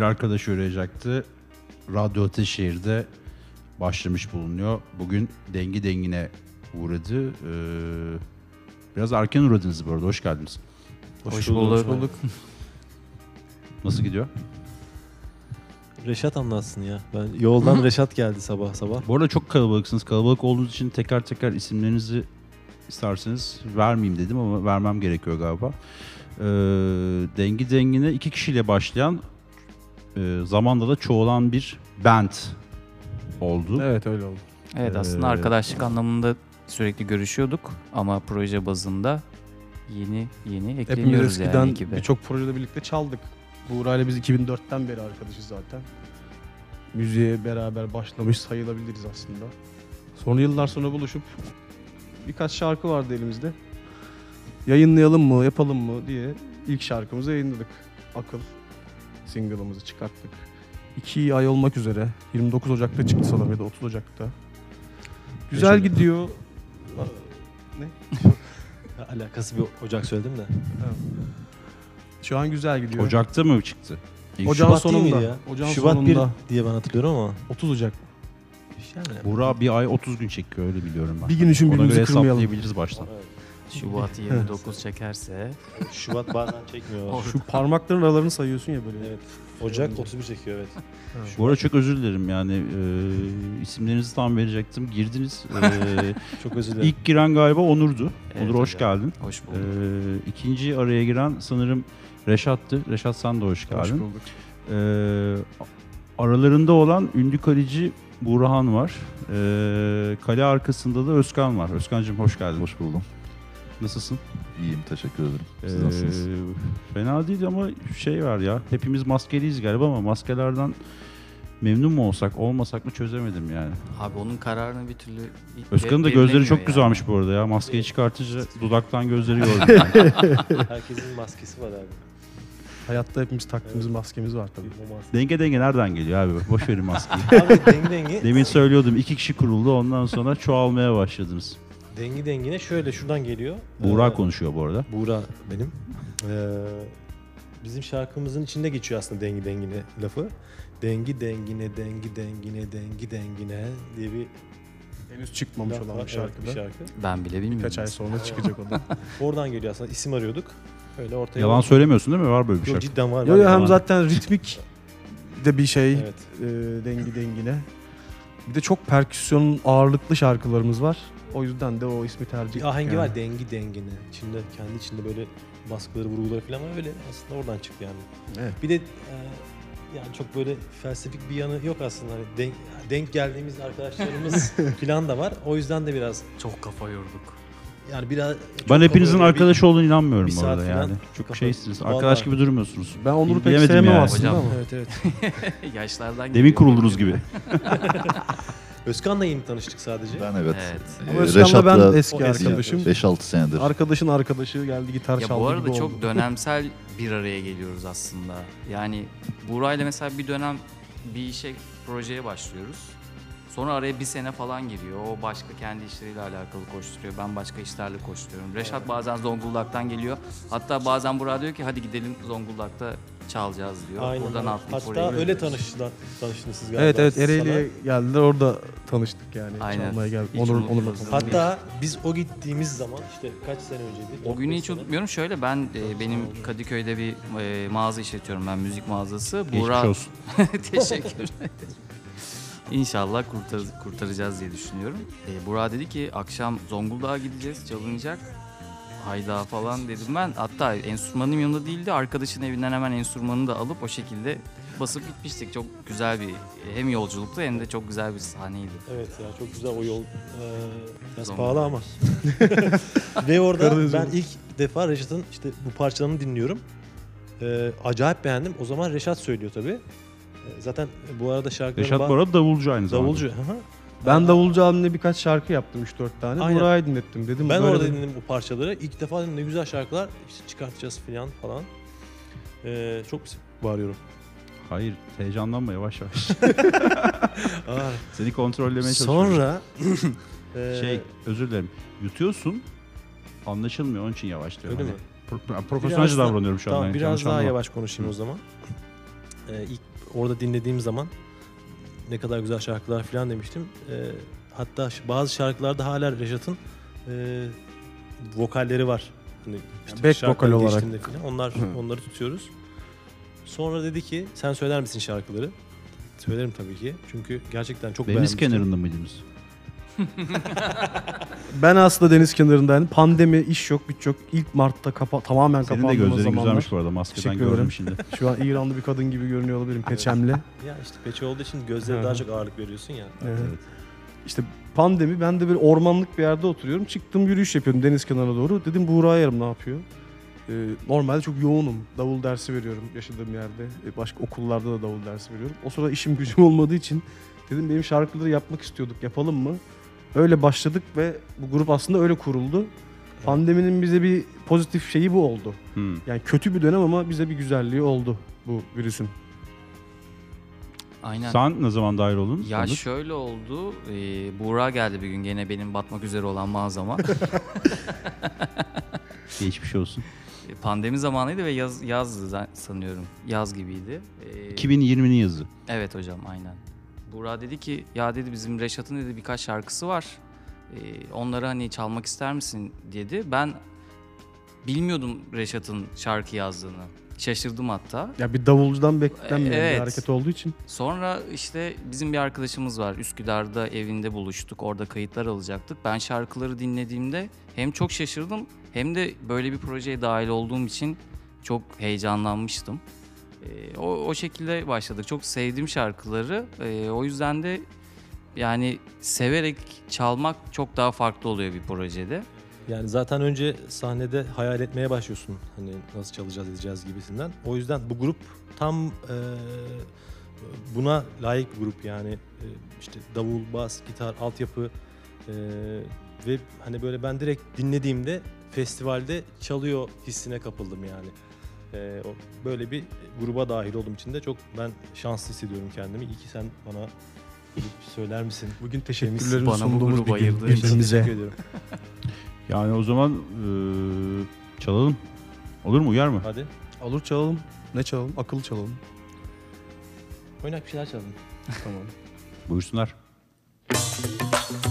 bir arkadaşı arayacaktı. Radyo Ateşehir'de başlamış bulunuyor. Bugün dengi dengine uğradı. Ee, biraz erken uğradınız bu arada. Hoş geldiniz. Hoş, bulduk. bulduk. Nasıl gidiyor? Reşat anlatsın ya. Ben yoldan Reşat geldi sabah sabah. Bu arada çok kalabalıksınız. Kalabalık olduğunuz için teker teker isimlerinizi isterseniz vermeyeyim dedim ama vermem gerekiyor galiba. Ee, dengi dengine iki kişiyle başlayan e, zamanda da çoğalan bir band oldu. Evet öyle oldu. Evet aslında Ee, arkadaşlık anlamında sürekli görüşüyorduk ama proje bazında yeni yeni Hepimiz ekleniyoruz eskiden yani ekibe. birçok projede birlikte çaldık. Buğra ile biz 2004'ten beri arkadaşız zaten. Müziğe beraber başlamış sayılabiliriz aslında. Sonra yıllar sonra buluşup birkaç şarkı vardı elimizde. Yayınlayalım mı, yapalım mı diye ilk şarkımızı yayınladık. Akıl single'ımızı çıkarttık. İki ay olmak üzere. 29 Ocak'ta çıktı sanırım ya da 30 Ocak'ta. Güzel Yaşadık. gidiyor. Alakası bir ocak söyledim de. Şu an güzel gidiyor. Ocak'ta mı çıktı? İlk Ocağın Şubat değil sonunda. miydi ya? Ocağın Şubat sonunda. 1 diye ben hatırlıyorum ama. 30 Ocak. Yani. Buğra bir ay 30 gün çekiyor öyle biliyorum ben. Bir gün için Ona birbirimizi göre kırmayalım. hesaplayabiliriz baştan. Şubat 29 çekerse Şubat bazen çekmiyor. Şu parmakların aralarını sayıyorsun ya böyle. evet. Ocak 31 çekiyor evet. Bu arada çok özür dilerim yani e, isimlerinizi tam verecektim. Girdiniz. E, Çok özür dilerim. ilk giren galiba Onur'du. Evet Onur hoş hocam. geldin. hoş E, bulduk. ikinci araya giren sanırım Reşat'tı. Reşat sen de hoş geldin. Hoş bulduk. E, aralarında olan ünlü kaleci Burhan var. E, kale arkasında da Özkan var. Özkan'cığım hoş geldin. Hoş buldum. Nasılsın? İyiyim teşekkür ederim. Siz Ee, nasılsınız? Fena değil ama şey var ya. Hepimiz maskeliyiz galiba ama maskelerden memnun mu olsak olmasak mı çözemedim yani. Abi onun kararını bir türlü Özkan'ın da gözleri çok yani. güzelmiş bu arada ya. Maskeyi çıkartınca dudaktan gözleri gördüm. Herkesin maskesi var abi. Hayatta hepimiz taktığımız maskemiz var tabii. Maske. denge denge nereden geliyor abi? Boş verin maskeyi. Abi dengi dengi. Demin söylüyordum iki kişi kuruldu ondan sonra çoğalmaya başladınız. Dengi dengine şöyle şuradan geliyor. Buğra Ee, konuşuyor bu arada. Buğra benim. Ee, bizim şarkımızın içinde geçiyor aslında dengi dengine lafı. Dengi dengine, dengi dengine, dengi dengine diye bir Henüz çıkmamış laf olan var. bir Evet, şarkıda. bir şarkı. Ben bile bilmiyorum. Birkaç ay sonra çıkacak o da. Oradan geliyor aslında. isim arıyorduk. Öyle ortaya Yalan söylemiyorsun değil mi? Var böyle bir Yok şarkı. cidden var. Yo var yo ya. hem zaten ritmik de bir şey Evet. e, dengi dengine. Bir de çok perküsyon ağırlıklı şarkılarımız var. O yüzden de o ismi tercih ettik. Bir ahengi yani. var dengi dengine. İçinde kendi içinde böyle baskıları, vurguları falan var. Öyle aslında oradan çıktı yani. Evet. Bir de e, yani çok böyle felsefik bir yanı yok aslında. Hani denk, denk geldiğimiz arkadaşlarımız falan da var. O yüzden de biraz Çok kafa yorduk. yani biraz Ben hepinizin böyle bir- arkadaş olduğunu inanmıyorum bir bu saat arada falan yani. Çok kafa- şeysiniz. Vallahi. Arkadaş gibi durmuyorsunuz. Ben Onur'u pek sevmem yani. aslında Hocam. ama. Evet evet. Yaşlardan Demin kuruldunuz gibi. Özkan'la yeni tanıştık sadece. Ben evet. Evet. Ee, Ama Özkan'la ben eski arkadaşım. 5-6 senedir. Arkadaşın arkadaşı geldi gitar Ya çaldı bu arada gibi çok oldu. dönemsel bir araya geliyoruz aslında. Yani Buğra'yla mesela bir dönem bir işe, projeye başlıyoruz. Sonra araya bir sene falan giriyor. O başka kendi işleriyle alakalı koşturuyor. Ben başka işlerle koşturuyorum. Reşat bazen Zonguldak'tan geliyor. Hatta bazen Buğra diyor ki hadi gidelim Zonguldak'ta çalacağız diyor. Aynen. Buradan öyle. atlayıp oraya Hatta öyle gidiyoruz. tanıştılar, tanıştınız siz galiba. Evet evet. Ereğli'ye geldiler orada tanıştık yani. Aynen. Çalmaya geldik. Hiç Onur, unutmaz. Tanıştık. Hatta biz o gittiğimiz zaman işte kaç sene önceydi? O günü 4-5 hiç unutmuyorum. Şöyle ben e, benim Kadıköy'de bir e, mağaza işletiyorum ben müzik mağazası. Geçmiş Buğra olsun. Teşekkür ederim. İnşallah kurtar, kurtaracağız diye düşünüyorum. E, Burak dedi ki akşam Zonguldak'a gideceğiz çalınacak. Hayda falan dedim ben. Hatta enstrümanım yanında değildi. Arkadaşın evinden hemen enstrümanını da alıp o şekilde basıp gitmiştik. Çok güzel bir hem yolculuktu hem de çok güzel bir sahneydi. Evet ya çok güzel o yol. Ee, biraz Zonguldak. pahalı ama. Ve orada ben ilk defa Reşat'ın işte bu parçalarını dinliyorum. Ee, acayip beğendim. O zaman Reşat söylüyor tabii. Ee, zaten bu arada şarkıların Reşat bu arada davulcu aynı zamanda. davulcu. hı hı. Ben Davulcu abimle birkaç şarkı yaptım 3-4 tane. Aynen. Buraya dinlettim dedim. Ben böyle orada dedim. dinledim bu parçaları. İlk defa dedim ne güzel şarkılar işte çıkartacağız falan falan. Ee, çok bağırıyorum. Hayır heyecanlanma yavaş yavaş. Seni kontrollemeye çalışıyorum. sonra ee, Şey özür dilerim. Yutuyorsun. Anlaşılmıyor onun için yavaş diyorum. Öyle Hani mi? pro- profesyonelce davranıyorum şu an. Tamam yani, biraz yanlış daha anlama. yavaş konuşayım o zaman. e, ilk orada dinlediğim zaman ne kadar güzel şarkılar falan demiştim. E, hatta bazı şarkılarda hala Reşat'ın e, vokalleri var. Hani back şarkıların vokal olarak. Falan. Onlar Hı. onları tutuyoruz. Sonra dedi ki sen söyler misin şarkıları? Söylerim tabii ki. Çünkü gerçekten çok Deniz beğenmiştim. kenarında mıydınız? Ben aslında deniz kenarındaydım. Pandemi, iş yok, güç yok. İlk Mart'ta kapa tamamen Senin de kapandığımız gözlerin zamanlar. güzelmiş bu arada. Maskeden Teşekkür gördüm şimdi. Şu an İranlı bir kadın gibi görünüyor olabilirim peçemle. Ya işte peçe olduğu için gözlere daha çok ağırlık veriyorsun ya. Evet. İşte pandemi ben de böyle ormanlık bir yerde oturuyorum. Çıktım yürüyüş yapıyorum deniz kenarına doğru. Dedim Buğra yarım ne yapıyor? Ee, normalde çok yoğunum. Davul dersi veriyorum yaşadığım yerde. Ee, başka okullarda da davul dersi veriyorum. O sırada işim gücüm olmadığı için dedim benim şarkıları yapmak istiyorduk. Yapalım mı? Öyle başladık ve bu grup aslında öyle kuruldu. Pandeminin bize bir pozitif şeyi bu oldu. Hmm. Yani kötü bir dönem ama bize bir güzelliği oldu bu virüsün. Aynen. Sen ne zaman dahil oldun? Ya Sandık? şöyle oldu. E, Buğra geldi bir gün gene benim batmak üzere olan mağazama. Geçmiş olsun. E, Pandemi zamanıydı ve yaz yazdı sanıyorum. Yaz gibiydi. E, 2020'nin yazı. Evet hocam aynen. Buğra dedi ki ya dedi bizim Reşat'ın dedi birkaç şarkısı var. Ee, onları hani çalmak ister misin dedi. Ben bilmiyordum Reşat'ın şarkı yazdığını. Şaşırdım hatta. Ya bir davulcudan beklenmeyen Evet. bir hareket olduğu için. Sonra işte bizim bir arkadaşımız var. Üsküdar'da evinde buluştuk. Orada kayıtlar alacaktık. Ben şarkıları dinlediğimde hem çok şaşırdım hem de böyle bir projeye dahil olduğum için çok heyecanlanmıştım. Ee, o, o şekilde başladık. Çok sevdiğim şarkıları. Ee, o yüzden de yani severek çalmak çok daha farklı oluyor bir projede. Yani zaten önce sahnede hayal etmeye başlıyorsun. Hani nasıl çalacağız edeceğiz gibisinden. O yüzden bu grup tam e, buna layık bir grup yani. E, işte davul, bas, gitar, altyapı e, ve hani böyle ben direkt dinlediğimde festivalde çalıyor hissine kapıldım yani. E, o, böyle bir gruba dahil olduğum için de çok ben şanslı hissediyorum kendimi. İyi ki sen bana gelip söyler misin? Bugün teşekkürlerimi bana bu sunduğumuz gruba bir gün birbirimize. Yani o zaman eee, çalalım. Olur mu? Uyar mı? Hadi Olur çalalım. Ne çalalım? Akıl çalalım. oynak bir şeyler çalalım. Tamam. Buyursunlar. Thank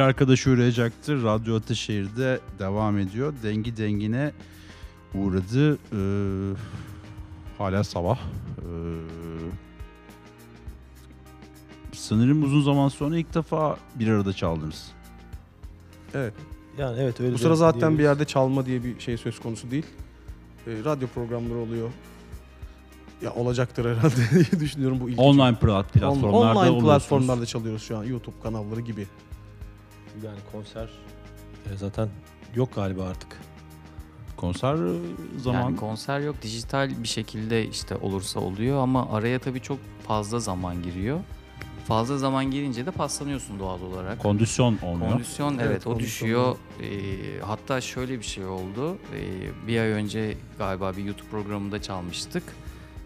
Bir arkadaşı uğrayacaktır. Radyo Ateşehir'de devam ediyor. Dengi dengine uğradı. Ee, hala sabah. Ee, sanırım uzun zaman sonra ilk defa bir arada çaldınız. Evet. Yani evet öyle Bu de sıra zaten bir diyebiliriz. yerde çalma diye bir şey söz konusu değil. Ee, radyo programları oluyor. Ya olacaktır herhalde diye düşünüyorum bu ilk. Online plat- platformlarda online oluyorsunuz. platformlarda çalıyoruz şu an YouTube kanalları gibi. Yani konser e, zaten yok galiba artık. Konser e, zaman Yani konser yok. Dijital bir şekilde işte olursa oluyor ama araya tabii çok fazla zaman giriyor. Fazla zaman girince de paslanıyorsun doğal olarak. kondisyon olmuyor. Kondisyon evet, Evet, o kondisyon düşüyor. Ee, hatta şöyle bir şey oldu. Ee, bir ay önce galiba bir YouTube programında çalmıştık.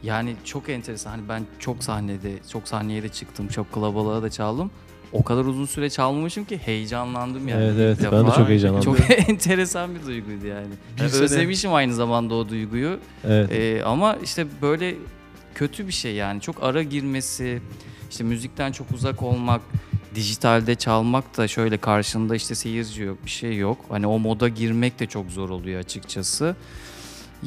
Yani çok enteresan. Hani ben çok sahnede, çok sahneye de çıktım, çok kalabalığa da çaldım. O kadar uzun süre çalmamışım ki heyecanlandım yani. Evet, ilk evet. Ben de çok heyecanlandım. Çok enteresan bir duyguydu yani. Bir Yani sene- Özlemişim aynı zamanda o duyguyu. Evet. Ee, ama işte böyle kötü bir şey yani çok ara girmesi, işte müzikten çok uzak olmak, dijitalde çalmak da şöyle karşında işte seyirci yok, bir şey yok. Hani o moda girmek de çok zor oluyor açıkçası.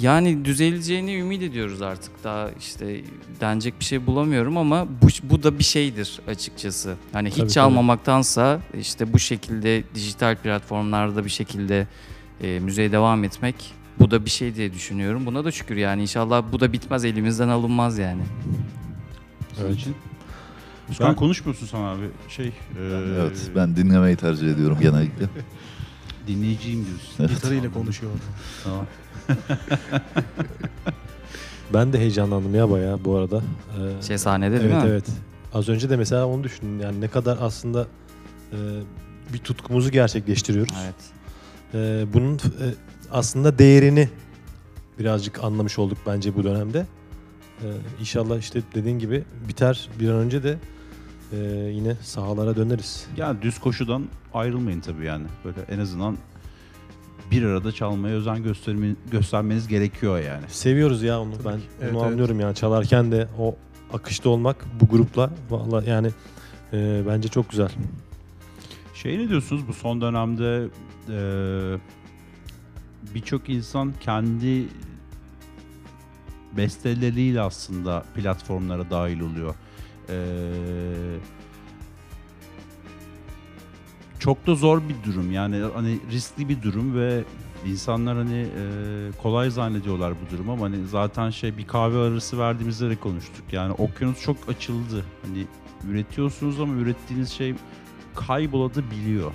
Yani düzeleceğini ümit ediyoruz artık. Daha işte denecek bir şey bulamıyorum ama bu, bu da bir şeydir açıkçası. Hani hiç Tabii, tabii. çalmamaktansa işte bu şekilde dijital platformlarda bir şekilde e, müzeye devam etmek bu da bir şey diye düşünüyorum. Buna da şükür yani inşallah bu da bitmez elimizden alınmaz yani. Sizin Evet. için. Ben- konuşmuyorsun sen abi. Şey, e, Evet ben dinlemeyi tercih ediyorum genellikle. dinleyiciyim diyorsun. Gitarıyla konuşuyor. Tamam. Ben de heyecanlandım ya bayağı bu arada. Ee, Şey sahnede değil evet mi? evet. Az önce de mesela onu düşündüm. Yani ne kadar aslında e, bir tutkumuzu gerçekleştiriyoruz. Evet. Ee, bunun e, aslında değerini birazcık anlamış olduk bence bu dönemde. Ee, inşallah işte dediğin gibi biter bir an önce de e, yine sahalara döneriz. Yani düz koşudan ayrılmayın tabii yani. Böyle en azından bir arada çalmaya özen gösterme, göstermeniz gerekiyor yani. Seviyoruz ya onu. Tabii ben. Evet, onu evet. anlıyorum yani çalarken de o akışta olmak bu grupla vallahi yani e, bence çok güzel. Şey ne diyorsunuz bu son dönemde e, birçok insan kendi besteleriyle aslında platformlara dahil oluyor. E, çok da zor bir durum yani hani riskli bir durum ve insanlar hani e, kolay zannediyorlar bu durumu ama hani zaten şey bir kahve arası verdiğimizde de konuştuk yani okyanus çok açıldı hani üretiyorsunuz ama ürettiğiniz şey kaybolabiliyor.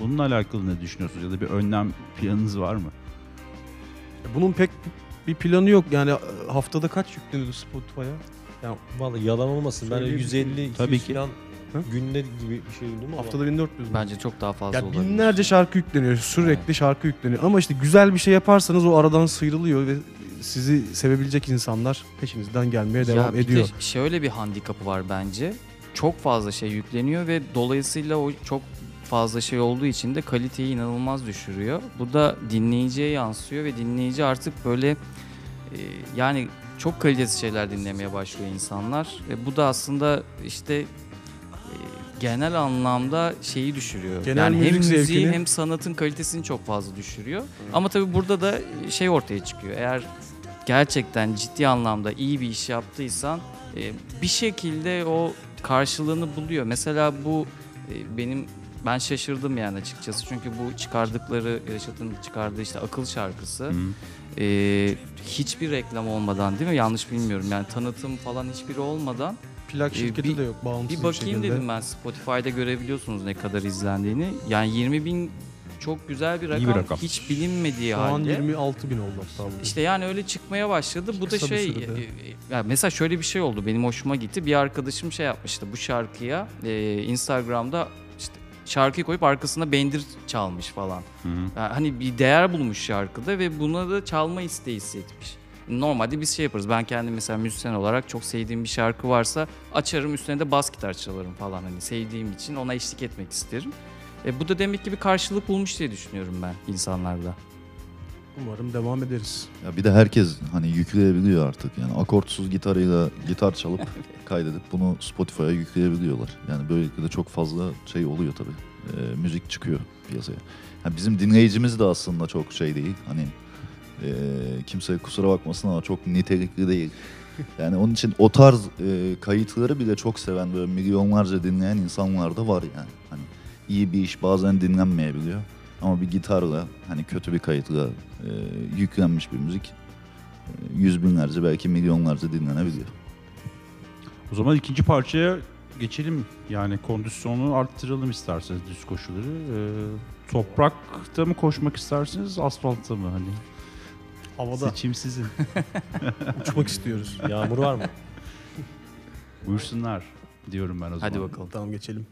Bununla alakalı ne düşünüyorsunuz ya da bir önlem planınız var mı? Bunun pek bir planı yok. Yani haftada kaç yükleniyordu Spotify'a? Vallahi yalan olmasın. Ben Söyleyeyim. 150 200 Tabii ki. falan Hı? günde gibi bir şey duydum ama Haftada 1400 mü? Bence çok daha fazla Ya olabilir. binlerce şarkı yükleniyor. Sürekli şarkı yükleniyor. Ama işte güzel bir şey yaparsanız o aradan sıyrılıyor ve sizi sevebilecek insanlar peşinizden gelmeye devam ya bir ediyor. De şöyle bir handikapı var bence. Çok fazla şey yükleniyor ve dolayısıyla o çok fazla şey olduğu için de kaliteyi inanılmaz düşürüyor. Bu da dinleyiciye yansıyor ve dinleyici artık böyle e, yani çok kalitesiz şeyler dinlemeye başlıyor insanlar. E, bu da aslında işte genel anlamda şeyi düşürüyor. Genel yani hem müziği zevkini- hem sanatın kalitesini çok fazla düşürüyor. Ama tabii burada da şey ortaya çıkıyor. Eğer gerçekten ciddi anlamda iyi bir iş yaptıysan e, bir şekilde o karşılığını buluyor. Mesela bu e, benim ben şaşırdım yani açıkçası. Çünkü bu çıkardıkları Reşat'ın çıkardığı işte akıl şarkısı Hı. e, hiçbir reklam olmadan değil mi? Yanlış bilmiyorum. Yani tanıtım falan hiçbiri olmadan Plak Ee, şirketi bir- de yok bağımsız bir bakayım şekilde. dedim ben Spotify'da görebiliyorsunuz ne kadar izlendiğini. Yani 20 bin çok güzel bir İyi bir rakam. rakam. Hiç bilinmediği Şu an halde. 26 bin oldu hatta bu. İşte yani öyle çıkmaya başladı. Bu da Kısa bir şey e, e, ya mesela şöyle bir şey oldu. Benim hoşuma gitti. Bir arkadaşım şey yapmıştı. Bu şarkıya e, Instagram'da işte şarkıyı koyup arkasına bendir çalmış falan. Hı hı. Yani hani bir değer bulmuş şarkıda ve buna da çalma isteği hissetmiş. Normalde biz şey yaparız. Ben kendim mesela müzisyen olarak çok sevdiğim bir şarkı varsa açarım üstüne de bas gitar çalarım falan hani sevdiğim için ona eşlik etmek isterim. E, bu da demek ki bir karşılık bulmuş diye düşünüyorum ben insanlarda. Umarım devam ederiz. Ya bir de herkes hani yükleyebiliyor artık. Yani akortsuz gitarıyla gitar çalıp kaydedip bunu Spotify'a yükleyebiliyorlar. Yani böylelikle de çok fazla şey oluyor tabii. e, müzik çıkıyor piyasaya. Ha, bizim dinleyicimiz de aslında çok şey değil. Hani e, kimse kusura bakmasın ama çok nitelikli değil. Yani onun için o tarz e, kayıtları bile çok seven böyle milyonlarca dinleyen insanlar da var yani. Hani iyi bir iş bazen dinlenmeyebiliyor. Ama bir gitarla hani kötü bir kayıtla e, yüklenmiş bir müzik e, yüz binlerce belki milyonlarca dinlenebiliyor. O zaman ikinci parçaya geçelim. Yani kondisyonu arttıralım isterseniz düz koşuları. Ee, toprakta mı koşmak istersiniz, asfaltta mı? Hani Havada seçim sizin. uçmak istiyoruz. Yağmur var mı? Buyursunlar diyorum ben o zaman. Hadi bakalım. Tamam geçelim.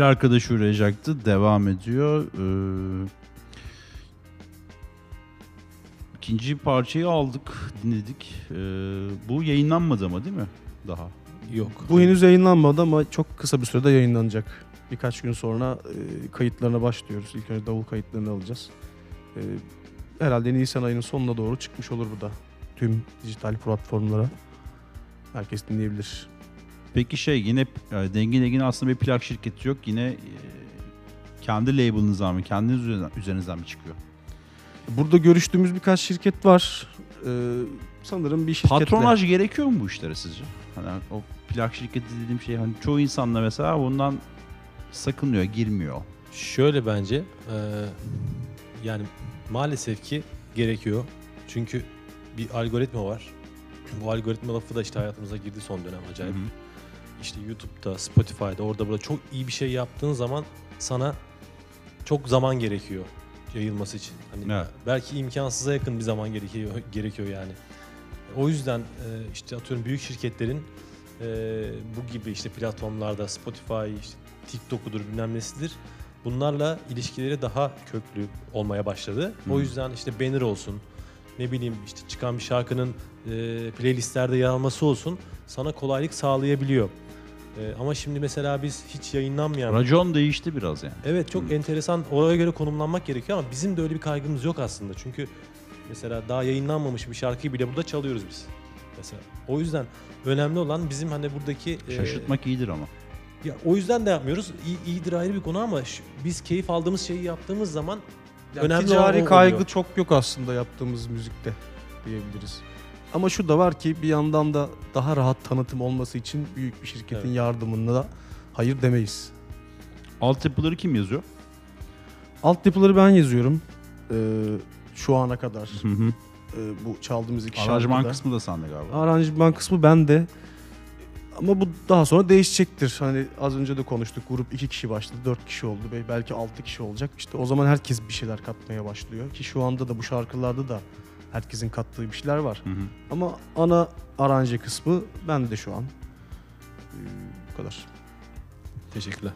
Bir arkadaş uğrayacaktı. Devam ediyor. Ee, ikinci parçayı aldık, dinledik. Ee, bu yayınlanmadı ama değil mi? Daha. Yok. Bu henüz yayınlanmadı ama çok kısa bir sürede yayınlanacak. Birkaç gün sonra e, kayıtlarına başlıyoruz. İlk önce davul kayıtlarını alacağız. E, herhalde Nisan ayının sonuna doğru çıkmış olur bu da. Tüm dijital platformlara. Herkes dinleyebilir. Peki şey yine yani Dengin Engin aslında bir plak şirketi yok. Yine e, kendi label'ınızdan mı, kendiniz üzerinden, üzerinizden mi çıkıyor? Burada görüştüğümüz birkaç şirket var. E, sanırım bir şirketle. Patronaj gerekiyor mu bu işlere sizce? Hani o plak şirketi dediğim şey hani çoğu insanla mesela bundan sakınıyor, girmiyor. Şöyle bence e, yani maalesef ki gerekiyor. Çünkü bir algoritma var. Bu algoritma lafı da işte hayatımıza girdi son dönem acayip. Hı hı. İşte YouTube'da, Spotify'da orada burada çok iyi bir şey yaptığın zaman sana çok zaman gerekiyor yayılması için. Hani Evet. belki imkansıza yakın bir zaman gerekiyor gerekiyor yani. O yüzden e, işte atıyorum büyük şirketlerin e, bu gibi işte platformlarda Spotify, işte TikTok'udur bilmem nesidir. Bunlarla ilişkileri daha köklü olmaya başladı. Hı. O yüzden işte banner olsun, ne bileyim işte çıkan bir şarkının e, playlistlerde yer alması olsun sana kolaylık sağlayabiliyor. E, ama şimdi mesela biz hiç yayınlanmayan Racon değişti biraz yani. Evet çok Hı. enteresan. Oraya göre konumlanmak gerekiyor ama bizim de öyle bir kaygımız yok aslında. Çünkü mesela daha yayınlanmamış bir şarkıyı bile burada çalıyoruz biz. Mesela o yüzden önemli olan bizim hani buradaki e, Şaşırtmak iyidir ama. ya o yüzden de yapmıyoruz. İyi, iyidir ayrı bir konu ama şu- biz keyif aldığımız şeyi yaptığımız zaman Yani Önemli ticari olan o kaygı oluyor. çok yok aslında yaptığımız müzikte diyebiliriz. Ama şu da var ki bir yandan da daha rahat tanıtım olması için büyük bir şirketin Evet. yardımına da hayır demeyiz. Altyapıları kim yazıyor? Altyapıları ben yazıyorum. Ee, şu ana kadar Hı hı. e, bu çaldığımız iki Aranjman şarkıda. kısmı da sende galiba. Aranjman kısmı bende. Ama bu daha sonra değişecektir. Hani az önce de konuştuk. Grup iki kişi başladı, dört kişi oldu. Be- Belki altı kişi olacak. İşte o zaman herkes bir şeyler katmaya başlıyor. Ki şu anda da bu şarkılarda da herkesin kattığı bir şeyler var. Hı hı. Ama ana aranje kısmı bende şu an. Ee, bu kadar. teşekkürler.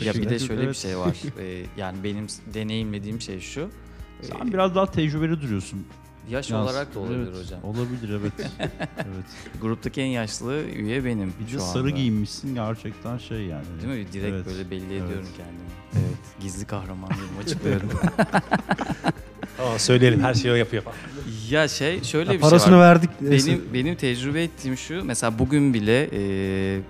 Ya bir de şöyle bir şey var. Ee, yani benim deneyimlediğim şey şu. Sen Ee, biraz daha tecrübeli duruyorsun. yaş Yalnız. olarak da olabilir Evet, hocam. Olabilir evet. evet. Gruptaki en yaşlı üye benim Bir de sarı anda. giyinmişsin gerçekten şey yani. Değil mi? Direkt Evet. böyle belli Evet. ediyorum kendimi. Evet. Gizli kahraman gibi açıklıyorum. Tamam söyleyelim her şeyi o yapıyor falan. ya şey şöyle Ya bir şey parasını var. verdik. neyse. Benim benim tecrübe ettiğim şu. Mesela bugün bile e,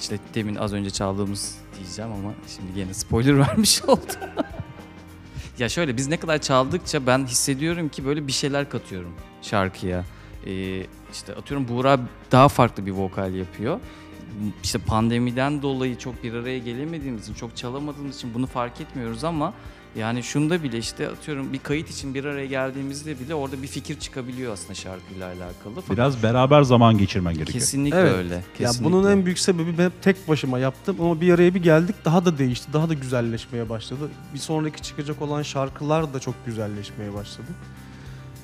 işte demin az önce çaldığımız diyeceğim ama şimdi gene spoiler vermiş oldum. ya şöyle biz ne kadar çaldıkça ben hissediyorum ki böyle bir şeyler katıyorum şarkıya. E, işte atıyorum Buğra daha farklı bir vokal yapıyor. İşte pandemiden dolayı çok bir araya gelemediğimiz için, çok çalamadığımız için bunu fark etmiyoruz ama yani şunda bile işte atıyorum bir kayıt için bir araya geldiğimizde bile orada bir fikir çıkabiliyor aslında şarkıyla alakalı. Fakat Biraz beraber zaman geçirmen gerekiyor. Kesinlikle Evet. öyle. Ya Kesinlikle. bunun en büyük sebebi ben hep tek başıma yaptım ama bir araya bir geldik daha da değişti, daha da güzelleşmeye başladı. Bir sonraki çıkacak olan şarkılar da çok güzelleşmeye başladı.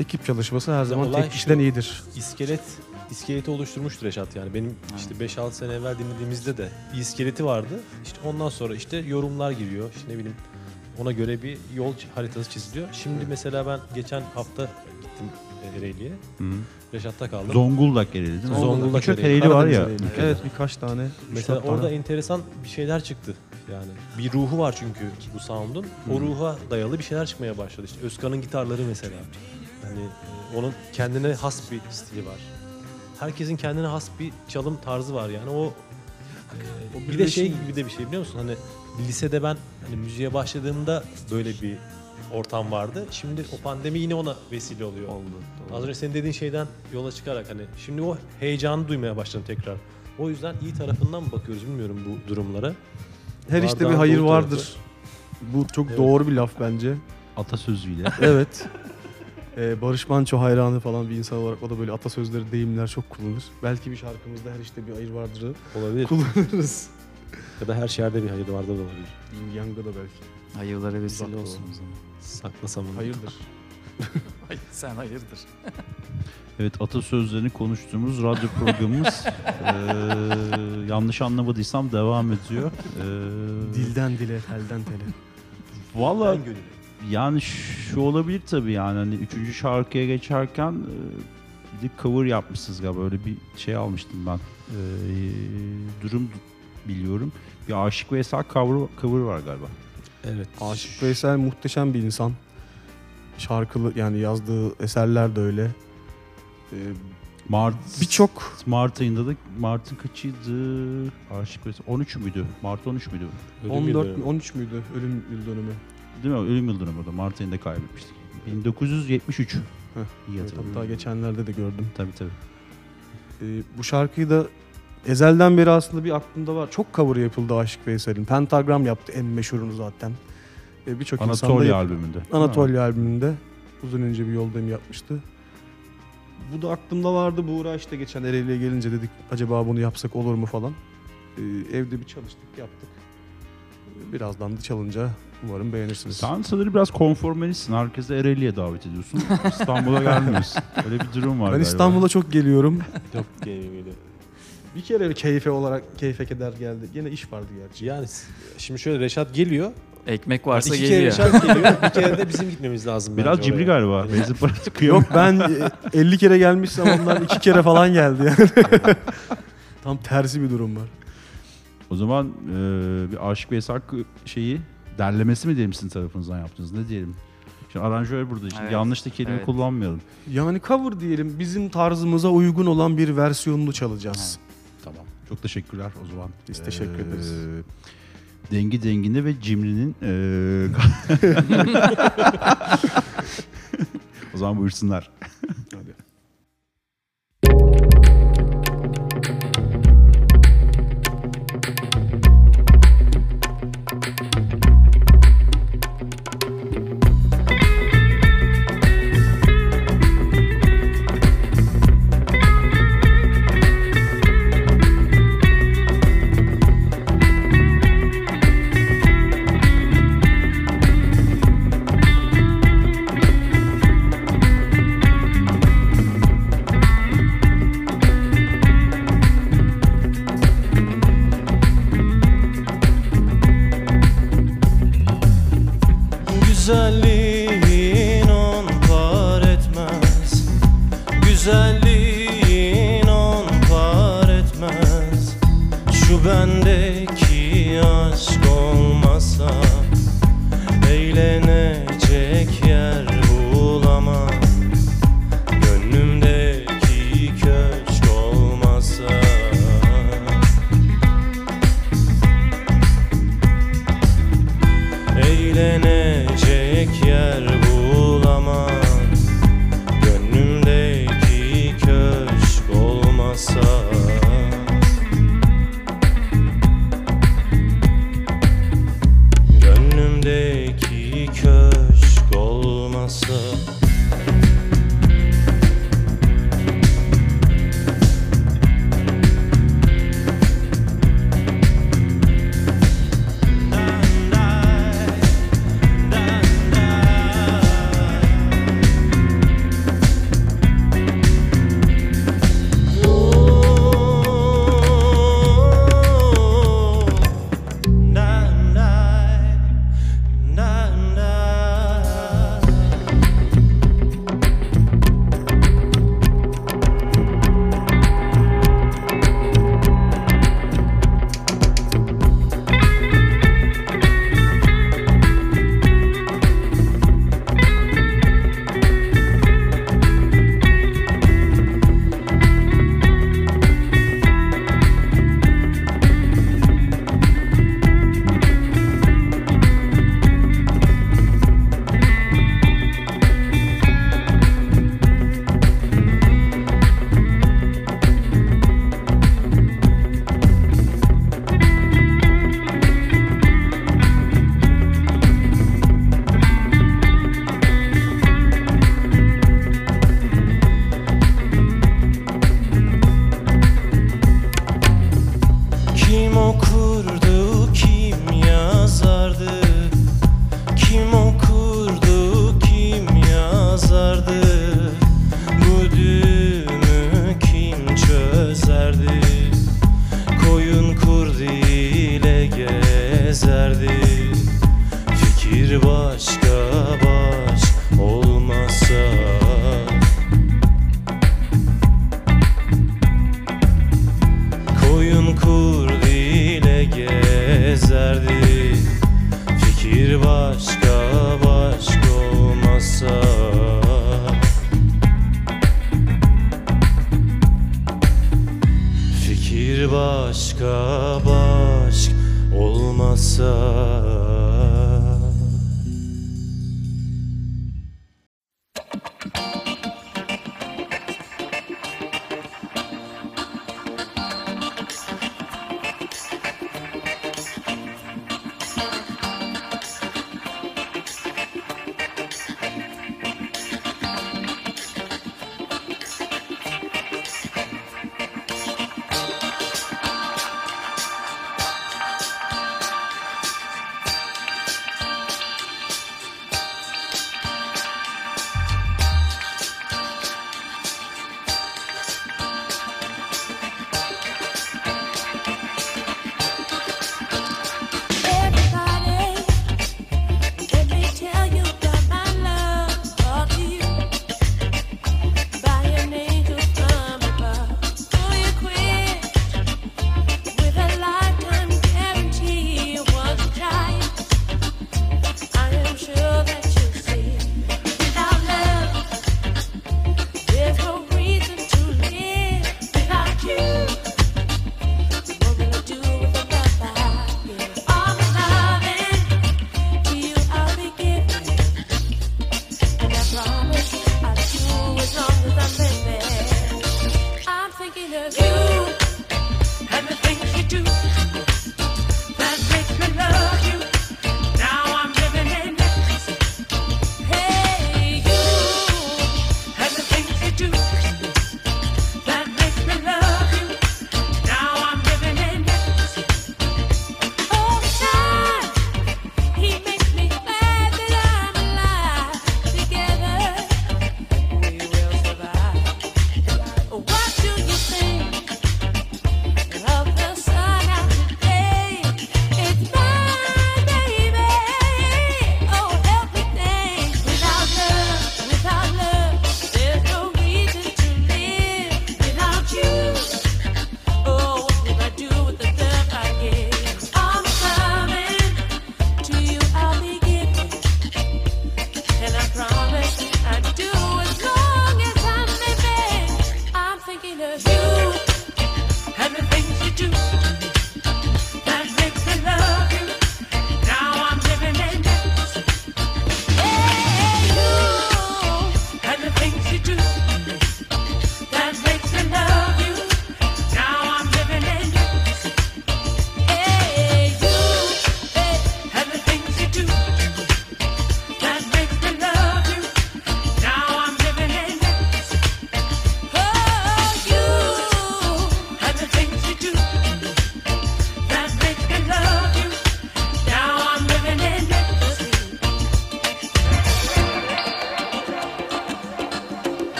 Ekip çalışması her zaman olay tek kişiden şu- iyidir. İskelet iskeleti oluşturmuştur Reşat yani. Benim işte 5-6 sene evvel dinlediğimizde de bir iskeleti vardı. İşte ondan sonra işte yorumlar giriyor. İşte ne bileyim ona göre bir yol haritası çiziliyor. Şimdi mesela ben geçen hafta gittim e, Ereğli'ye. Reşat'ta kaldım. Zonguldak Ereğli değil mi? Zonguldak Birçok Ereğli. Ereğli var ya. Karadeniz Ereğli. Evet birkaç tane. Mesela dört orada tane. enteresan bir şeyler çıktı. Yani bir ruhu var çünkü bu sound'un. O ruha dayalı bir şeyler çıkmaya başladı. İşte Özkan'ın gitarları mesela. Hani e, onun kendine has bir stili var. Herkesin kendine has bir çalım tarzı var yani o e, bir de şey gibi de bir şey biliyor musun? Hani lisede ben hani müziğe başladığımda böyle bir ortam vardı. Şimdi o pandemi yine ona vesile oluyor. Az önce senin dediğin şeyden yola çıkarak hani şimdi o heyecanı duymaya başladım tekrar. O yüzden iyi tarafından mı bakıyoruz bilmiyorum bu durumlara. Her işte bir hayır dolu tarafı. vardır. Bu çok Evet. doğru bir laf bence. Atasözüyle. Evet. Ee, Barış Manço hayranı falan bir insan olarak o da böyle atasözleri, deyimler çok kullanır. Belki bir şarkımızda her işte bir hayır vardır'ı Olabilir. kullanırız. ya da her şerde bir hayır vardır da olabilir. Yin Yang'da da belki. Hayırlara vesile Uzak olsun o zaman. Saklasam onu. Hayırdır. Hayır, sen hayırdır. Evet atasözlerini konuştuğumuz radyo programımız eee, yanlış anlamadıysam devam ediyor. Eee, Dilden dile, telden tele. Valla yani şu olabilir tabii yani hani üçüncü şarkıya geçerken eee, bir de cover yapmışsınız galiba öyle bir şey almıştım ben. Eee, durum biliyorum. Bir Aşık Veysel cover, cover var galiba. Evet. Aşık Veysel muhteşem bir insan. Şarkılı yani yazdığı eserler de öyle. Ee, Mart, Birçok Mart ayında da Mart'ın kaçıydı? Aşık Veysel 13 müydü? Mart 13 müydü? Ölüm 14 yıldönümü. mü 13 müydü ölüm yıl dönümü? Değil mi? Ölüm yıl dönümü orada. Mart ayında kaybetmiştik. 1973. Heh, İyi Evet, hatırlıyorum. hatta geçenlerde de gördüm. Tabii tabii. Ee, bu şarkıyı da ezelden beri aslında bir aklımda var. Çok cover yapıldı Aşık Veysel'in. Pentagram yaptı en meşhurunu zaten. Ee, Birçok insan Anatolia albümünde. Anatolia albümünde uzun önce bir yoldayım yapmıştı. Bu da aklımda vardı. Buğra işte geçen Ereğli'ye gelince dedik acaba bunu yapsak olur mu falan. Ee, evde bir çalıştık yaptık. Ee, Birazdan da çalınca umarım beğenirsiniz. Sen sanırım biraz konformistsin. Herkese Ereğli'ye davet ediyorsun. İstanbul'a gelmiyorsun. Öyle bir durum var Ben galiba. İstanbul'a çok geliyorum. Yok geliyor. Bir kere keyfe olarak keyfe keder geldi. Yine iş vardı gerçi. Yani s- şimdi şöyle Reşat geliyor. Ekmek varsa iki kere geliyor. Reşat geliyor. Bir kere de bizim gitmemiz lazım. Biraz bence cimri oraya. galiba. Benzin parası kıyamıyor. Yok ben e, 50 kere gelmişsem ondan 2 kere falan geldi yani. Tam tersi bir durum var. O zaman e, bir Aşık Veysel k- şeyi derlemesi mi diyelim sizin tarafınızdan yaptınız? Ne diyelim? Şimdi aranjör burada. Şimdi Evet, yanlış da kelime evet. kullanmayalım. Yani cover diyelim bizim tarzımıza uygun olan bir versiyonunu çalacağız. Tamam. Çok teşekkürler o zaman. Biz teşekkür ederiz. Dengi Denginde ve Cimri'nin e, o zaman buyursunlar. Hadi.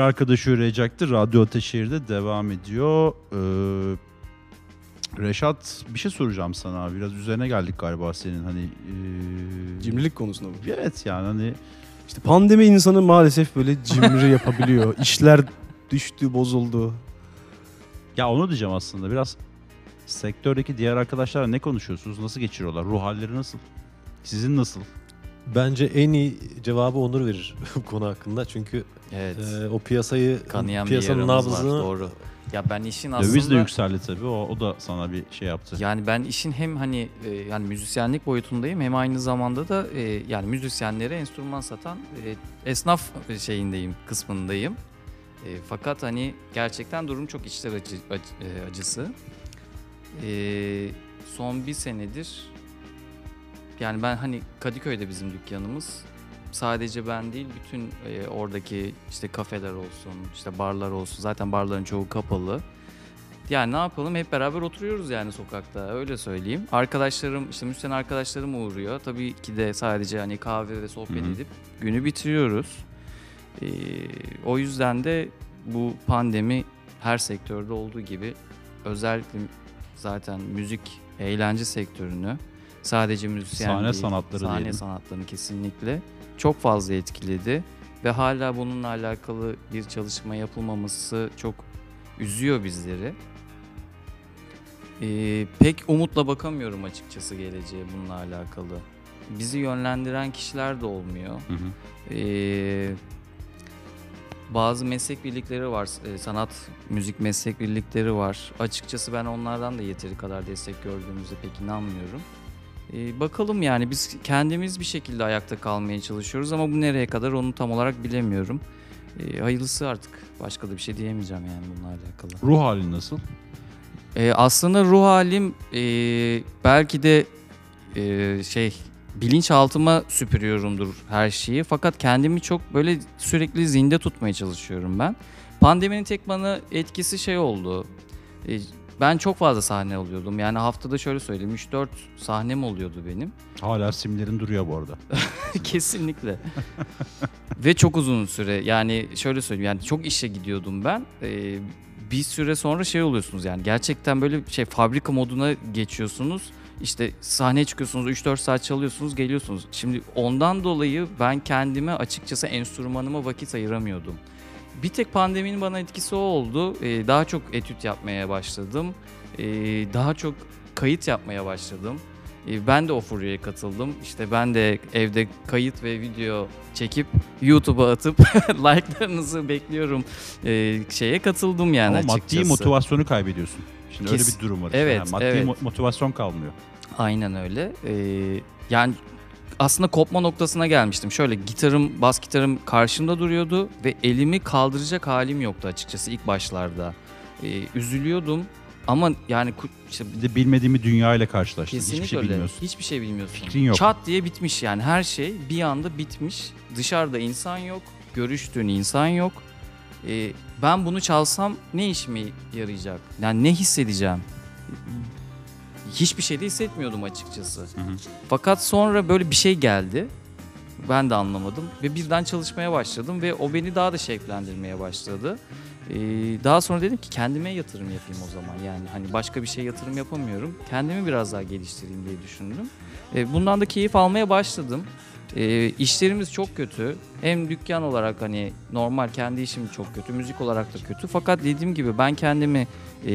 Bir arkadaşı üretecekti. Radyo Ateşehir'de devam ediyor. Ee, Reşat bir şey soracağım sana. Biraz üzerine geldik galiba senin hani. ee, Cimrilik konusunda mı? Evet yani hani İşte pandemi insanı maalesef böyle cimri yapabiliyor. İşler düştü, bozuldu. ya onu diyeceğim aslında. Biraz sektördeki diğer arkadaşlarla ne konuşuyorsunuz? Nasıl geçiriyorlar? Ruh halleri nasıl? Sizin nasıl? Bence en iyi cevabı Onur verir bu konu hakkında. Çünkü Evet. e, o piyasayı Kanayan bir piyasanın yaramız var. nabzını Doğru. Ya ben işin aslında... Döviz de yükseldi tabii. O, o da sana bir şey yaptı. Yani ben işin hem hani e, yani müzisyenlik boyutundayım hem aynı zamanda da e, yani müzisyenlere enstrüman satan e, esnaf şeyindeyim, kısmındayım. E, fakat hani gerçekten durum çok içler acı, acı- e, acısı. E, son bir senedir yani ben hani Kadıköy'de bizim dükkanımız. Sadece ben değil bütün e, oradaki işte kafeler olsun, işte barlar olsun. Zaten barların çoğu kapalı. Yani ne yapalım hep beraber oturuyoruz yani sokakta öyle söyleyeyim. Arkadaşlarım işte müzisyen arkadaşlarım uğruyor. Tabii ki de sadece hani kahve ve sohbet Hı hı. edip günü bitiriyoruz. Ee, o yüzden de bu pandemi her sektörde olduğu gibi özellikle zaten müzik, eğlence sektörünü sadece müzisyen Sahne değil, sanatları sahne diyelim. sanatlarını kesinlikle çok fazla etkiledi ve hala bununla alakalı bir çalışma yapılmaması çok üzüyor bizleri. Ee, pek umutla bakamıyorum açıkçası geleceğe bununla alakalı. Bizi yönlendiren kişiler de olmuyor. Hı hı. Ee, bazı meslek birlikleri var, e, sanat müzik meslek birlikleri var. Açıkçası ben onlardan da yeteri kadar destek gördüğümüze pek inanmıyorum. Ee, bakalım yani biz kendimiz bir şekilde ayakta kalmaya çalışıyoruz ama bu nereye kadar onu tam olarak bilemiyorum. Ee, hayırlısı artık. Başka da bir şey diyemeyeceğim yani bununla alakalı. Ruh halin nasıl? Ee, aslında ruh halim e, belki de e, şey bilinçaltıma süpürüyorumdur her şeyi. Fakat kendimi çok böyle sürekli zinde tutmaya çalışıyorum ben. Pandeminin tek bana etkisi şey oldu. E, ben çok fazla sahne oluyordum. Yani haftada şöyle söyleyeyim 3-4 sahnem oluyordu benim. Hala simlerin duruyor bu arada. Kesinlikle. Ve çok uzun süre yani şöyle söyleyeyim yani çok işe gidiyordum ben. Ee, bir süre sonra şey oluyorsunuz yani gerçekten böyle şey fabrika moduna geçiyorsunuz. İşte sahneye çıkıyorsunuz 3-4 saat çalıyorsunuz geliyorsunuz. Şimdi ondan dolayı ben kendime açıkçası enstrümanıma vakit ayıramıyordum. Bir tek pandeminin bana etkisi o oldu. Ee, daha çok etüt yapmaya başladım. Ee, daha çok kayıt yapmaya başladım. Ee, Ben de o furyaya katıldım. İşte ben de evde kayıt ve video çekip YouTube'a atıp like'larınızı bekliyorum ee, şeye katıldım yani Ama açıkçası. maddi motivasyonu kaybediyorsun. Şimdi öyle Kes- bir durum var. işte. Evet, Yani maddi evet. mo- motivasyon kalmıyor. Aynen öyle. Ee, yani aslında kopma noktasına gelmiştim. Şöyle gitarım, bas gitarım karşımda duruyordu ve elimi kaldıracak halim yoktu açıkçası ilk başlarda. Ee, üzülüyordum ama yani işte Bir de bilmediğimi dünya ile. Kesinlikle Hiçbir şey öyle. bilmiyorsun. Hiçbir şey bilmiyorsun. Fikrin yok. Çat diye bitmiş yani her şey bir anda bitmiş. Dışarıda insan yok, görüştüğün insan yok. Ee, ben bunu çalsam ne işime yarayacak? Yani ne hissedeceğim? Hiçbir şey de hissetmiyordum açıkçası. hı. Fakat sonra böyle bir şey geldi. Ben de anlamadım ve birden çalışmaya başladım ve o beni daha da şevklendirmeye başladı. Ee, daha sonra dedim ki kendime yatırım yapayım o zaman. Yani hani başka bir şey yatırım yapamıyorum. Kendimi biraz daha geliştireyim diye düşündüm. Ee, bundan da keyif almaya başladım. Ee, işlerimiz çok kötü. Hem dükkan olarak hani normal kendi işim çok kötü. Müzik olarak da kötü. Fakat dediğim gibi ben kendimi e,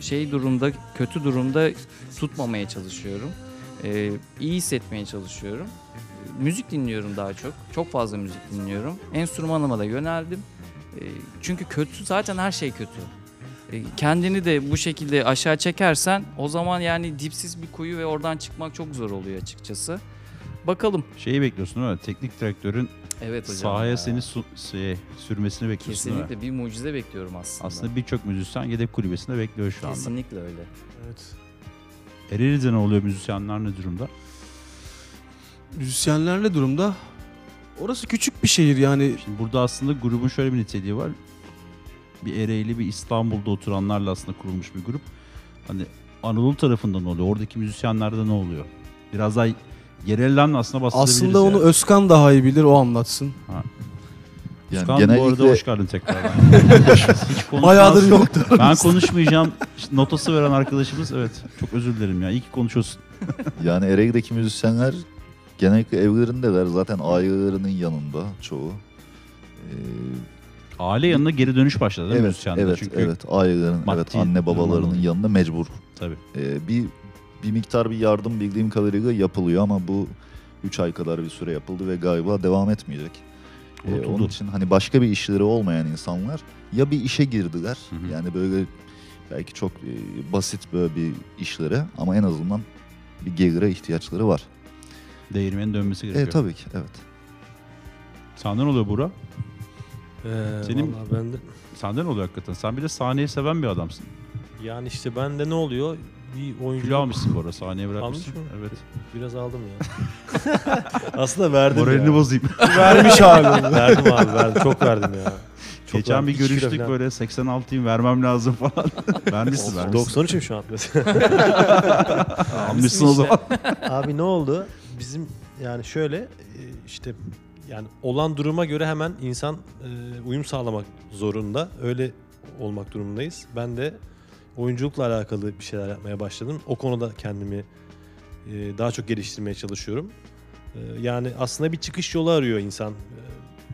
şey durumda kötü durumda tutmamaya çalışıyorum. Ee, iyi hissetmeye çalışıyorum. Ee, Müzik dinliyorum daha çok. Çok fazla müzik dinliyorum. Enstrümanıma da yöneldim. Ee, çünkü kötü zaten her şey kötü. Ee, kendini de bu şekilde aşağı çekersen o zaman yani dipsiz bir kuyu ve oradan çıkmak çok zor oluyor açıkçası. Bakalım. Şeyi bekliyorsun değil mi? Teknik direktörün Evet hocam. sahaya ya. seni su- şey, sürmesini bekliyorsun kesinlikle bir mucize bekliyorum aslında. Aslında birçok müzisyen yedek kulübesinde bekliyor şu anda. kesinlikle öyle. Evet. Ereğli'de ne oluyor? Müzisyenler ne durumda? Müzisyenler ne durumda? Orası küçük bir şehir yani. Şimdi burada aslında grubun şöyle bir niteliği var. Bir Ereğli, bir İstanbul'da oturanlarla aslında kurulmuş bir grup. Hani Anadolu tarafında ne oluyor? Oradaki müzisyenlerde ne oluyor? Biraz daha yerelden aslında bahsedebiliriz Aslında onu yani. Özkan daha iyi bilir o anlatsın. Yani Özkan bu genellikle arada hoş geldin tekrardan. Hiç konuşmaz. Bayağıdır yoktu. Ben konuşmayacağım. İşte notası veren arkadaşımız evet. Çok özür dilerim ya. İyi ki konuşuyorsun. yani Ereğli'deki müzisyenler genellikle evlerindeler. Zaten ailelerinin yanında çoğu. Ee, Aile yanına geri dönüş başladı değil mi evet, müzisyenler? evet, Çünkü evet. Ailelerin, evet anne babalarının yanında mecbur. tabii. Ee, bir bir miktar bir yardım bildiğim kadarıyla yapılıyor ama bu 3 ay kadar bir süre yapıldı ve galiba devam etmeyecek. Ee, onun için hani başka bir işleri olmayan insanlar ya bir işe girdiler Hı hı. yani böyle belki çok e, basit böyle bir işlere ama en azından bir gelire ihtiyaçları var. Değirmenin dönmesi gerekiyor. E tabii ki evet. Senden oluyor Burak. Ee, Senin- ben de Senden oluyor hakikaten. Sen bir de sahneyi seven bir adamsın. yani işte bende ne oluyor? Bir oyuncu Kilo almışsın bu arada. Sahneye bırakmışsın. Almış mı? Evet. biraz aldım ya. Aslında verdim Moralini ya. bozayım. Vermiş abi. verdim abi verdim. Çok verdim ya. Çok Geçen verdim. bir İki kilo görüştük falan. böyle 86'yım vermem lazım falan. vermişsin vermişsin. 93'üm şu an mesela. Almışsın o zaman. Abi ne oldu? Bizim yani şöyle e, işte yani olan duruma göre hemen insan e, uyum sağlamak zorunda. Öyle olmak durumundayız. Ben de oyunculukla alakalı bir şeyler yapmaya başladım. O konuda kendimi e, daha çok geliştirmeye çalışıyorum. E, Yani aslında bir çıkış yolu arıyor insan. E,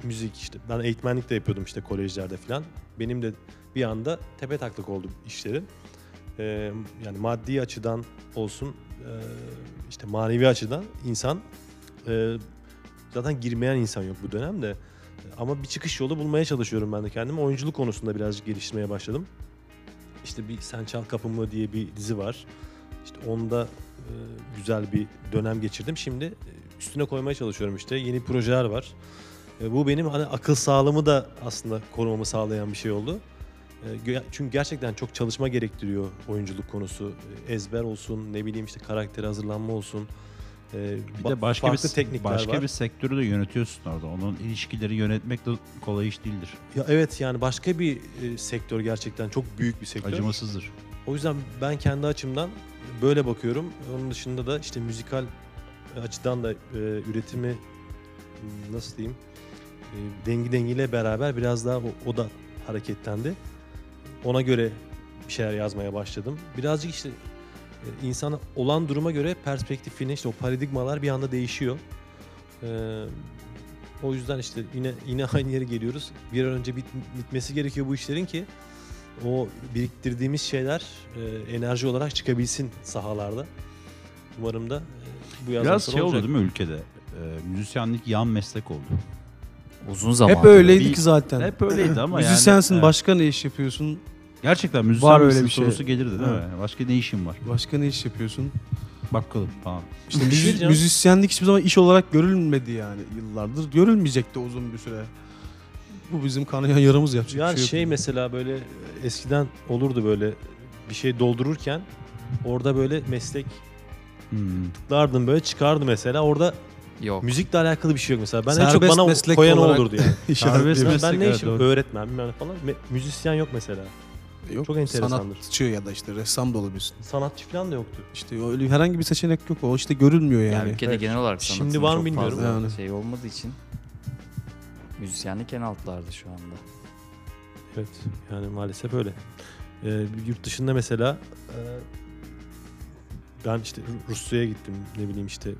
Müzik işte. Ben eğitmenlik de yapıyordum işte kolejlerde falan. Benim de bir anda tepe taklak oldu işlerin. E, Yani maddi açıdan olsun, e, işte manevi açıdan insan e, zaten girmeyen insan yok bu dönemde. Ama bir çıkış yolu bulmaya çalışıyorum ben de kendimi. Oyunculuk konusunda birazcık geliştirmeye başladım. İşte bir Sen Çal Kapımı diye bir dizi var. İşte onda e, güzel bir dönem geçirdim. Şimdi e, üstüne koymaya çalışıyorum işte. Yeni projeler var. E, bu benim hani akıl sağlığımı da aslında korumamı sağlayan bir şey oldu. Çünkü gerçekten çok çalışma gerektiriyor oyunculuk konusu. Ezber olsun, ne bileyim işte karaktere hazırlanma olsun. E, Bir de başka farklı bir teknikler başka var. bir sektörü de yönetiyorsun orada. Onun ilişkileri yönetmek de kolay iş değildir. Ya evet yani başka bir e, sektör gerçekten çok büyük bir sektör. Acımasızdır. O yüzden ben kendi açımdan böyle bakıyorum. Onun dışında da işte müzikal açıdan da e, üretimi nasıl diyeyim e, dengi dengiyle beraber biraz daha o, o da hareketlendi. Ona göre bir şeyler yazmaya başladım. Birazcık işte e, insana olan duruma göre perspektifini işte o paradigmalar bir anda değişiyor. E, o yüzden işte yine yine aynı yere geliyoruz. Bir an önce bit, bitmesi gerekiyor bu işlerin ki o biriktirdiğimiz şeyler e, enerji olarak çıkabilsin sahalarda. Umarım da e, bu yazdan Biraz sonra şey olacak. oldu değil mi ülkede? Ee, müzisyenlik yan meslek oldu. Uzun zaman. Hep öyleydik zaten. Hep öyleydi ama yani. Müzisyensin başka ne iş yapıyorsun? Gerçekten müzisyen Var öyle bir şey. sorusu gelirdi değil mi? Başka ne işin var? Başka ne iş yapıyorsun? Bakkalım falan. İşte Bir şey müzi- diyeceğim. müzisyenlik hiçbir zaman iş olarak görülmedi yani yıllardır. Görülmeyecek de uzun bir süre. Bu bizim kanayan yaramız yapacak Yani bir şey, şey yok. mesela böyle eskiden olurdu böyle bir şey doldururken orada böyle meslek Hmm. tıklardın böyle çıkardı mesela orada Yok. müzikle alakalı bir şey yok mesela. Ben en Serbest çok bana meslek koyan o olarak olurdu yani. Serbest ben, meslek, ben ne evet, işim doğru. öğretmen bilmem ne falan. Me- müzisyen yok mesela. Yok, Çok enteresandır. Sanatçı ya da işte ressam da olabilirsin. Sanatçı falan da yoktu. İşte öyle herhangi bir seçenek yok. O işte görülmüyor Yani, yani. ülkede Evet. genel olarak Şimdi sanatın var mı çok bilmiyorum. fazla Yani. şey olmadığı için müzisyenlik en altlarda şu anda. Evet yani maalesef öyle. Ee, yurt dışında mesela e, ben işte Rusya'ya gittim ne bileyim işte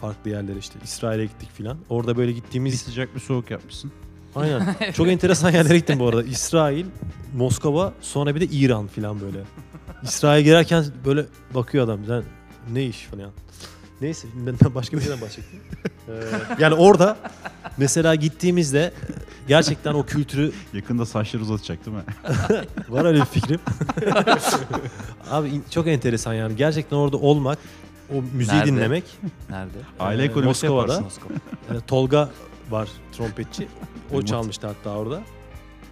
farklı yerlere işte İsrail'e gittik filan. Orada böyle Bir gittiğimiz sıcak bir soğuk yapmışsın. Aynen çok enteresan yerlere gittim bu arada. İsrail, Moskova sonra bir de İran filan böyle. İsrail'e girerken böyle bakıyor adam sen ne iş falan. Neyse ben başka bir şeyden bahsedeyim. Ee, yani orada mesela gittiğimizde gerçekten o kültürü Yakında saçları uzatacak değil mi? Var öyle bir fikrim. Abi çok enteresan yani. Gerçekten orada olmak, o müziği Nerede? dinlemek. Nerede? Aile Ee, ekonomisi Moskova'da. yaparsın. Ee, Tolga var trompetçi. O çalmıştı hatta orada.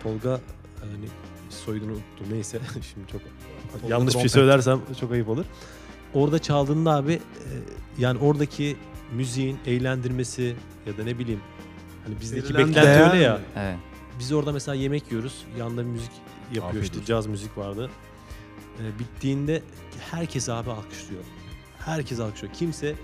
Tolga hani soyadını unuttum neyse şimdi çok yanlış bir şey söylersem çok ayıp olur. Orada çaldığında abi e, yani oradaki müziğin eğlendirmesi ya da ne bileyim hani bizdeki Verilen beklenti değer öyle ya. Evet. Biz orada mesela yemek yiyoruz. Yanında müzik yapıyor Afiyet işte olsun. caz müzik vardı. Ee, bittiğinde herkes abi alkışlıyor. Herkes alkışlıyor. Kimse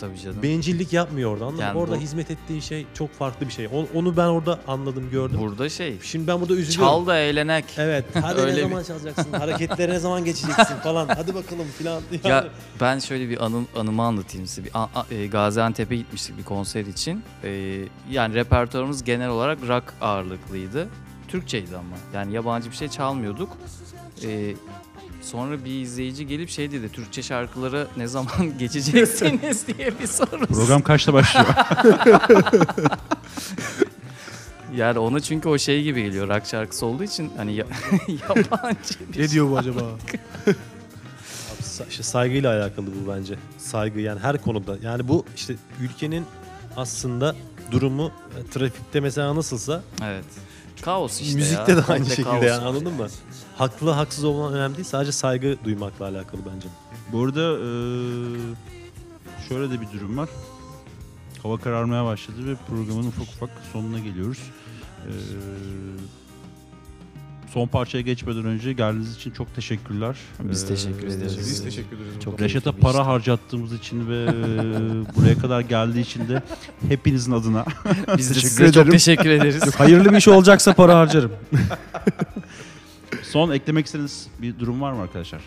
tabii canım. Bencillik yapmıyor orada anladın mı? Yani Orada bu- hizmet ettiği şey çok farklı bir şey. O- Onu ben orada anladım, gördüm. Burada şey Şimdi ben burada üzülüyorum. çal da eğlenek. Evet. Hadi Öyle ne bir- zaman çalacaksın? Hareketlere ne zaman geçeceksin falan. Hadi bakalım filan. Yani. Ya ben şöyle bir anım, anımı anlatayım size. Bir, a- a- e, Gaziantep'e gitmiştik bir konser için. E, yani repertuarımız genel olarak rock ağırlıklıydı. Türkçeydi ama. Yani yabancı bir şey çalmıyorduk. E, sonra bir izleyici gelip şey dedi. Türkçe şarkılara ne zaman geçeceksiniz diye bir soru. Program kaçta başlıyor? Yani ona çünkü o şey gibi geliyor. Rock şarkısı olduğu için hani ya- yabancı bir Ne diyor bu acaba? Abi sa- işte saygıyla alakalı bu bence. Saygı yani her konuda. Yani bu işte ülkenin aslında durumu e, trafikte mesela nasılsa Evet. Kaos işte müzikte ya. de aynı Komple şekilde kaos yani var. anladın mı? Haklı haksız olman önemli değil. Sadece saygı duymakla alakalı bence. Bu arada eee, şöyle de bir durum var. Hava kararmaya başladı ve programın ufak ufak sonuna geliyoruz. Eee, son parçaya geçmeden önce geldiğiniz için çok teşekkürler. Biz Eee, teşekkür ederiz. Biz teşekkür ederiz. Çok. Reşat'a para işti. harcattığımız için ve eee, buraya kadar geldiği için de hepinizin adına Biz de Teşekkür size çok ederim. teşekkür ederiz. Yok, hayırlı bir iş olacaksa para harcarım. son eklemek istediğiniz bir durum var mı arkadaşlar?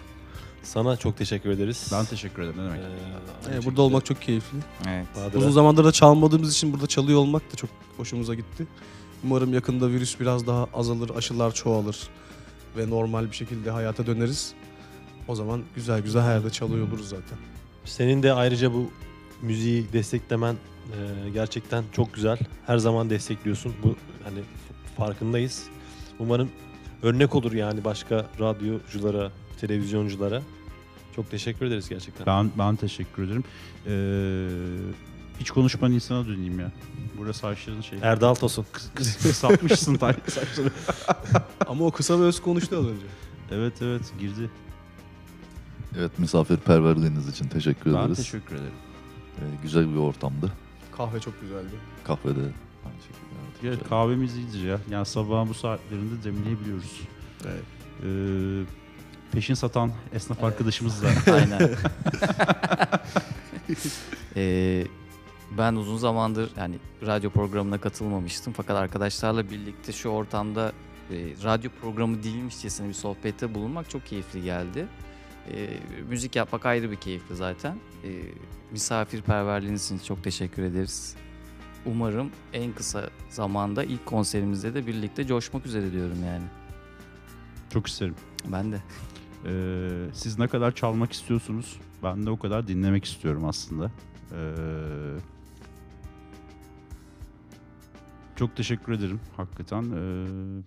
Sana çok teşekkür ederiz. Ben teşekkür ederim. Ne demek? Ee, Ee, burada olmak çok keyifli. evet. Uzun zamandır da çalmadığımız için burada çalıyor olmak da çok hoşumuza gitti. Umarım yakında virüs biraz daha azalır, aşılar çoğalır ve normal bir şekilde hayata döneriz. O zaman güzel güzel her yerde çalıyor oluruz zaten. Senin de ayrıca bu müziği desteklemen e, gerçekten çok güzel. Her zaman destekliyorsun. Bu hani farkındayız. Umarım örnek olur yani başka radyoculara, televizyonculara. Çok teşekkür ederiz gerçekten. Ben ben teşekkür ederim. Eee, hiç konuşmayan insana döneyim ya. Burada saçların şey. Erdal Tosun. Kıs, kıs, kısaltmışsın tay- saçları. Ama o kısa ve öz konuştu az önce. Evet evet girdi. Evet misafirperverliğiniz için teşekkür Ben ederiz. teşekkür ederim. Ee, güzel bir ortamdı. Kahve çok güzeldi. Kahvede aynı şekilde. evet, güzel. kahvemiz iyidir ya. Yani sabahın bu saatlerinde demleyebiliyoruz. Evet. Ee, peşin satan esnaf Evet. arkadaşımız da. Aynen. Ee, ben uzun zamandır yani radyo programına katılmamıştım fakat arkadaşlarla birlikte şu ortamda e, radyo programı değilmişçesine bir sohbette bulunmak çok keyifli geldi. Ee, müzik yapmak ayrı bir keyifli zaten. Ee, misafirperverliğiniz için çok teşekkür ederiz. Umarım en kısa zamanda ilk konserimizde de birlikte coşmak üzere diyorum yani. Çok isterim. Ben de. Ee, siz ne kadar çalmak istiyorsunuz? Ben de o kadar dinlemek istiyorum aslında. Ee, çok teşekkür ederim hakikaten. Ee,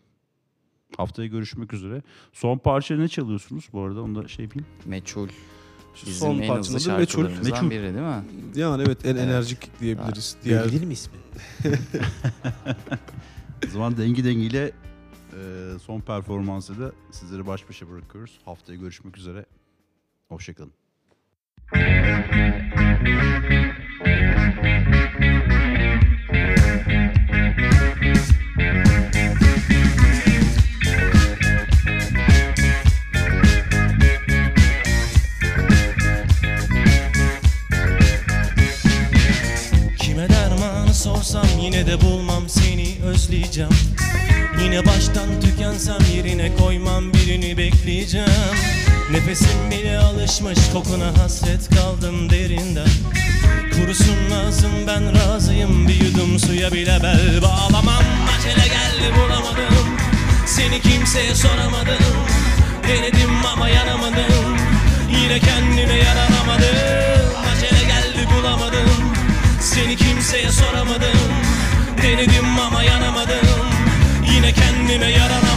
haftaya görüşmek üzere. Son parça ne çalıyorsunuz bu arada? Onu da şey yapayım. Meçhul. Bizim son en hızlı parçamız da meçhul. şarkılarımızdan Meçhul. biri değil mi? Yani evet en Evet. enerjik diyebiliriz. Diğer Belli değil mi ismi? O zaman dengi dengiyle e, son performansı da sizleri baş başa bırakıyoruz. Haftaya görüşmek üzere. Hoşçakalın. Sorsam yine de bulmam seni özleyeceğim. Yine baştan tükensem yerine koymam birini bekleyeceğim. Nefesim bile alışmış kokuna hasret kaldım derinden. Kurusun lazım ben razıyım bir yudum suya bile bel bağlamam. Acele geldi bulamadım. Seni kimseye soramadım. Denedim ama yanamadım. Yine kendime yaranamadım. Acele geldi bulamadım seni kimseye soramadım. Denedim ama yanamadım. Yine kendime yaranamadım.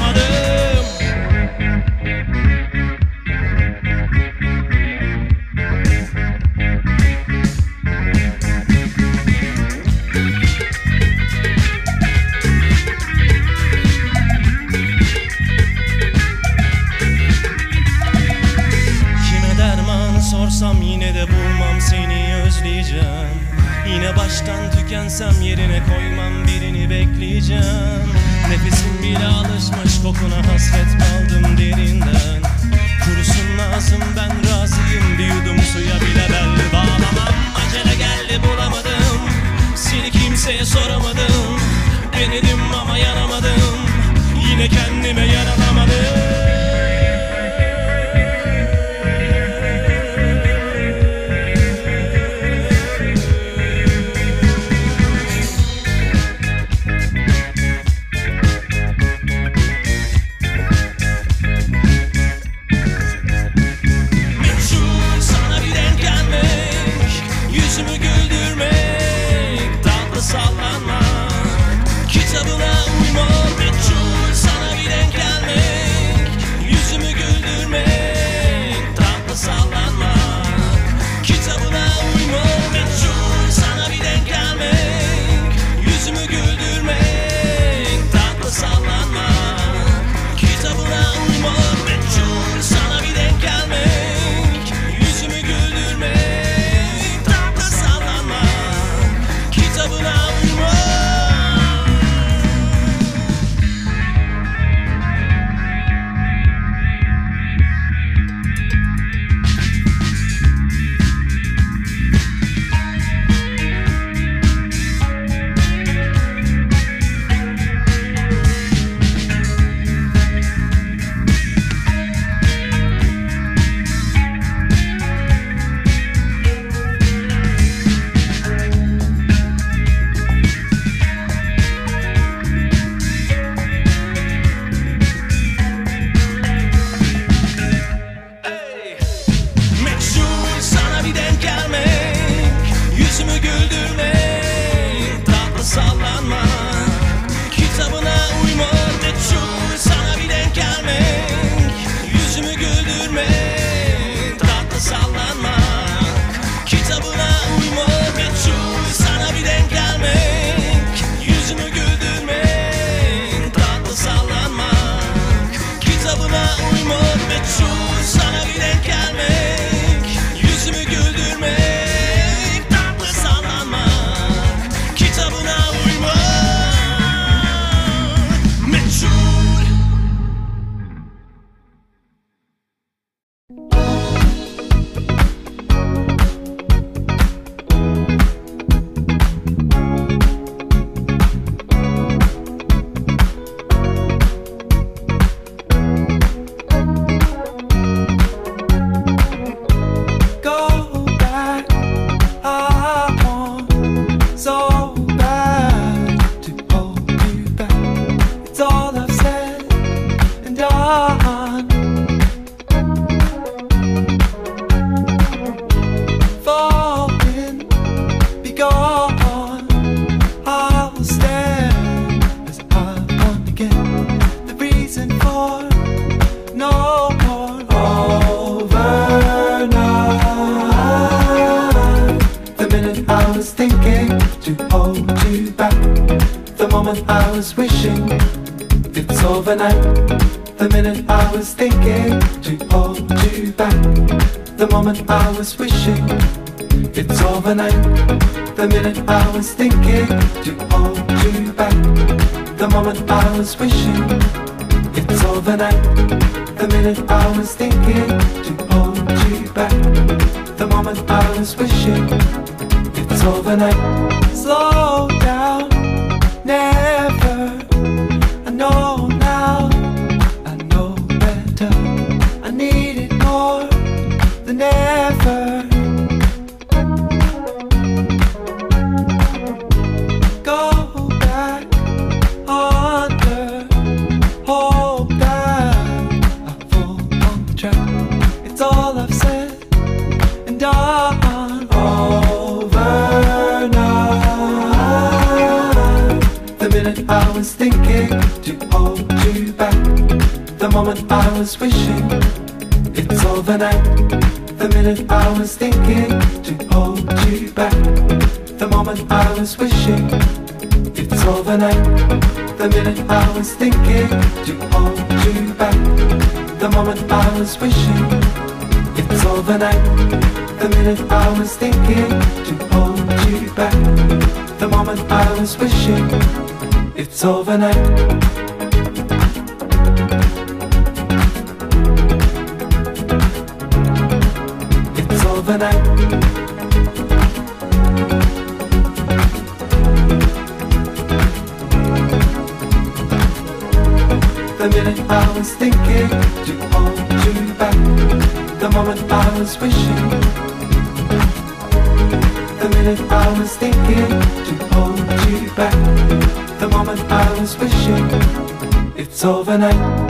Sorsam yine de bulmam seni özleyeceğim Yine baştan tükensem yerine koymam birini bekleyeceğim. Nefesim bile alışmış kokuna hasret kaldım derinden. Kurusun lazım ben razıyım bir yudum suya bile ben bağlamam. Acele geldi bulamadım. Seni kimseye soramadım. Denedim ama yanamadım yine kendime yaralamadım. was thinking to hold you back. The moment I was wishing was wishing. It's overnight. The minute I was thinking To hold you back. The moment I was wishing. It's overnight. The minute I was thinking To hold you back. The moment I was wishing. It's overnight. The minute I was thinking To hold you back. The moment I was wishing. It's overnight. Was wishing. The minute I was thinking to hold you back. The moment I was wishing. It's over now.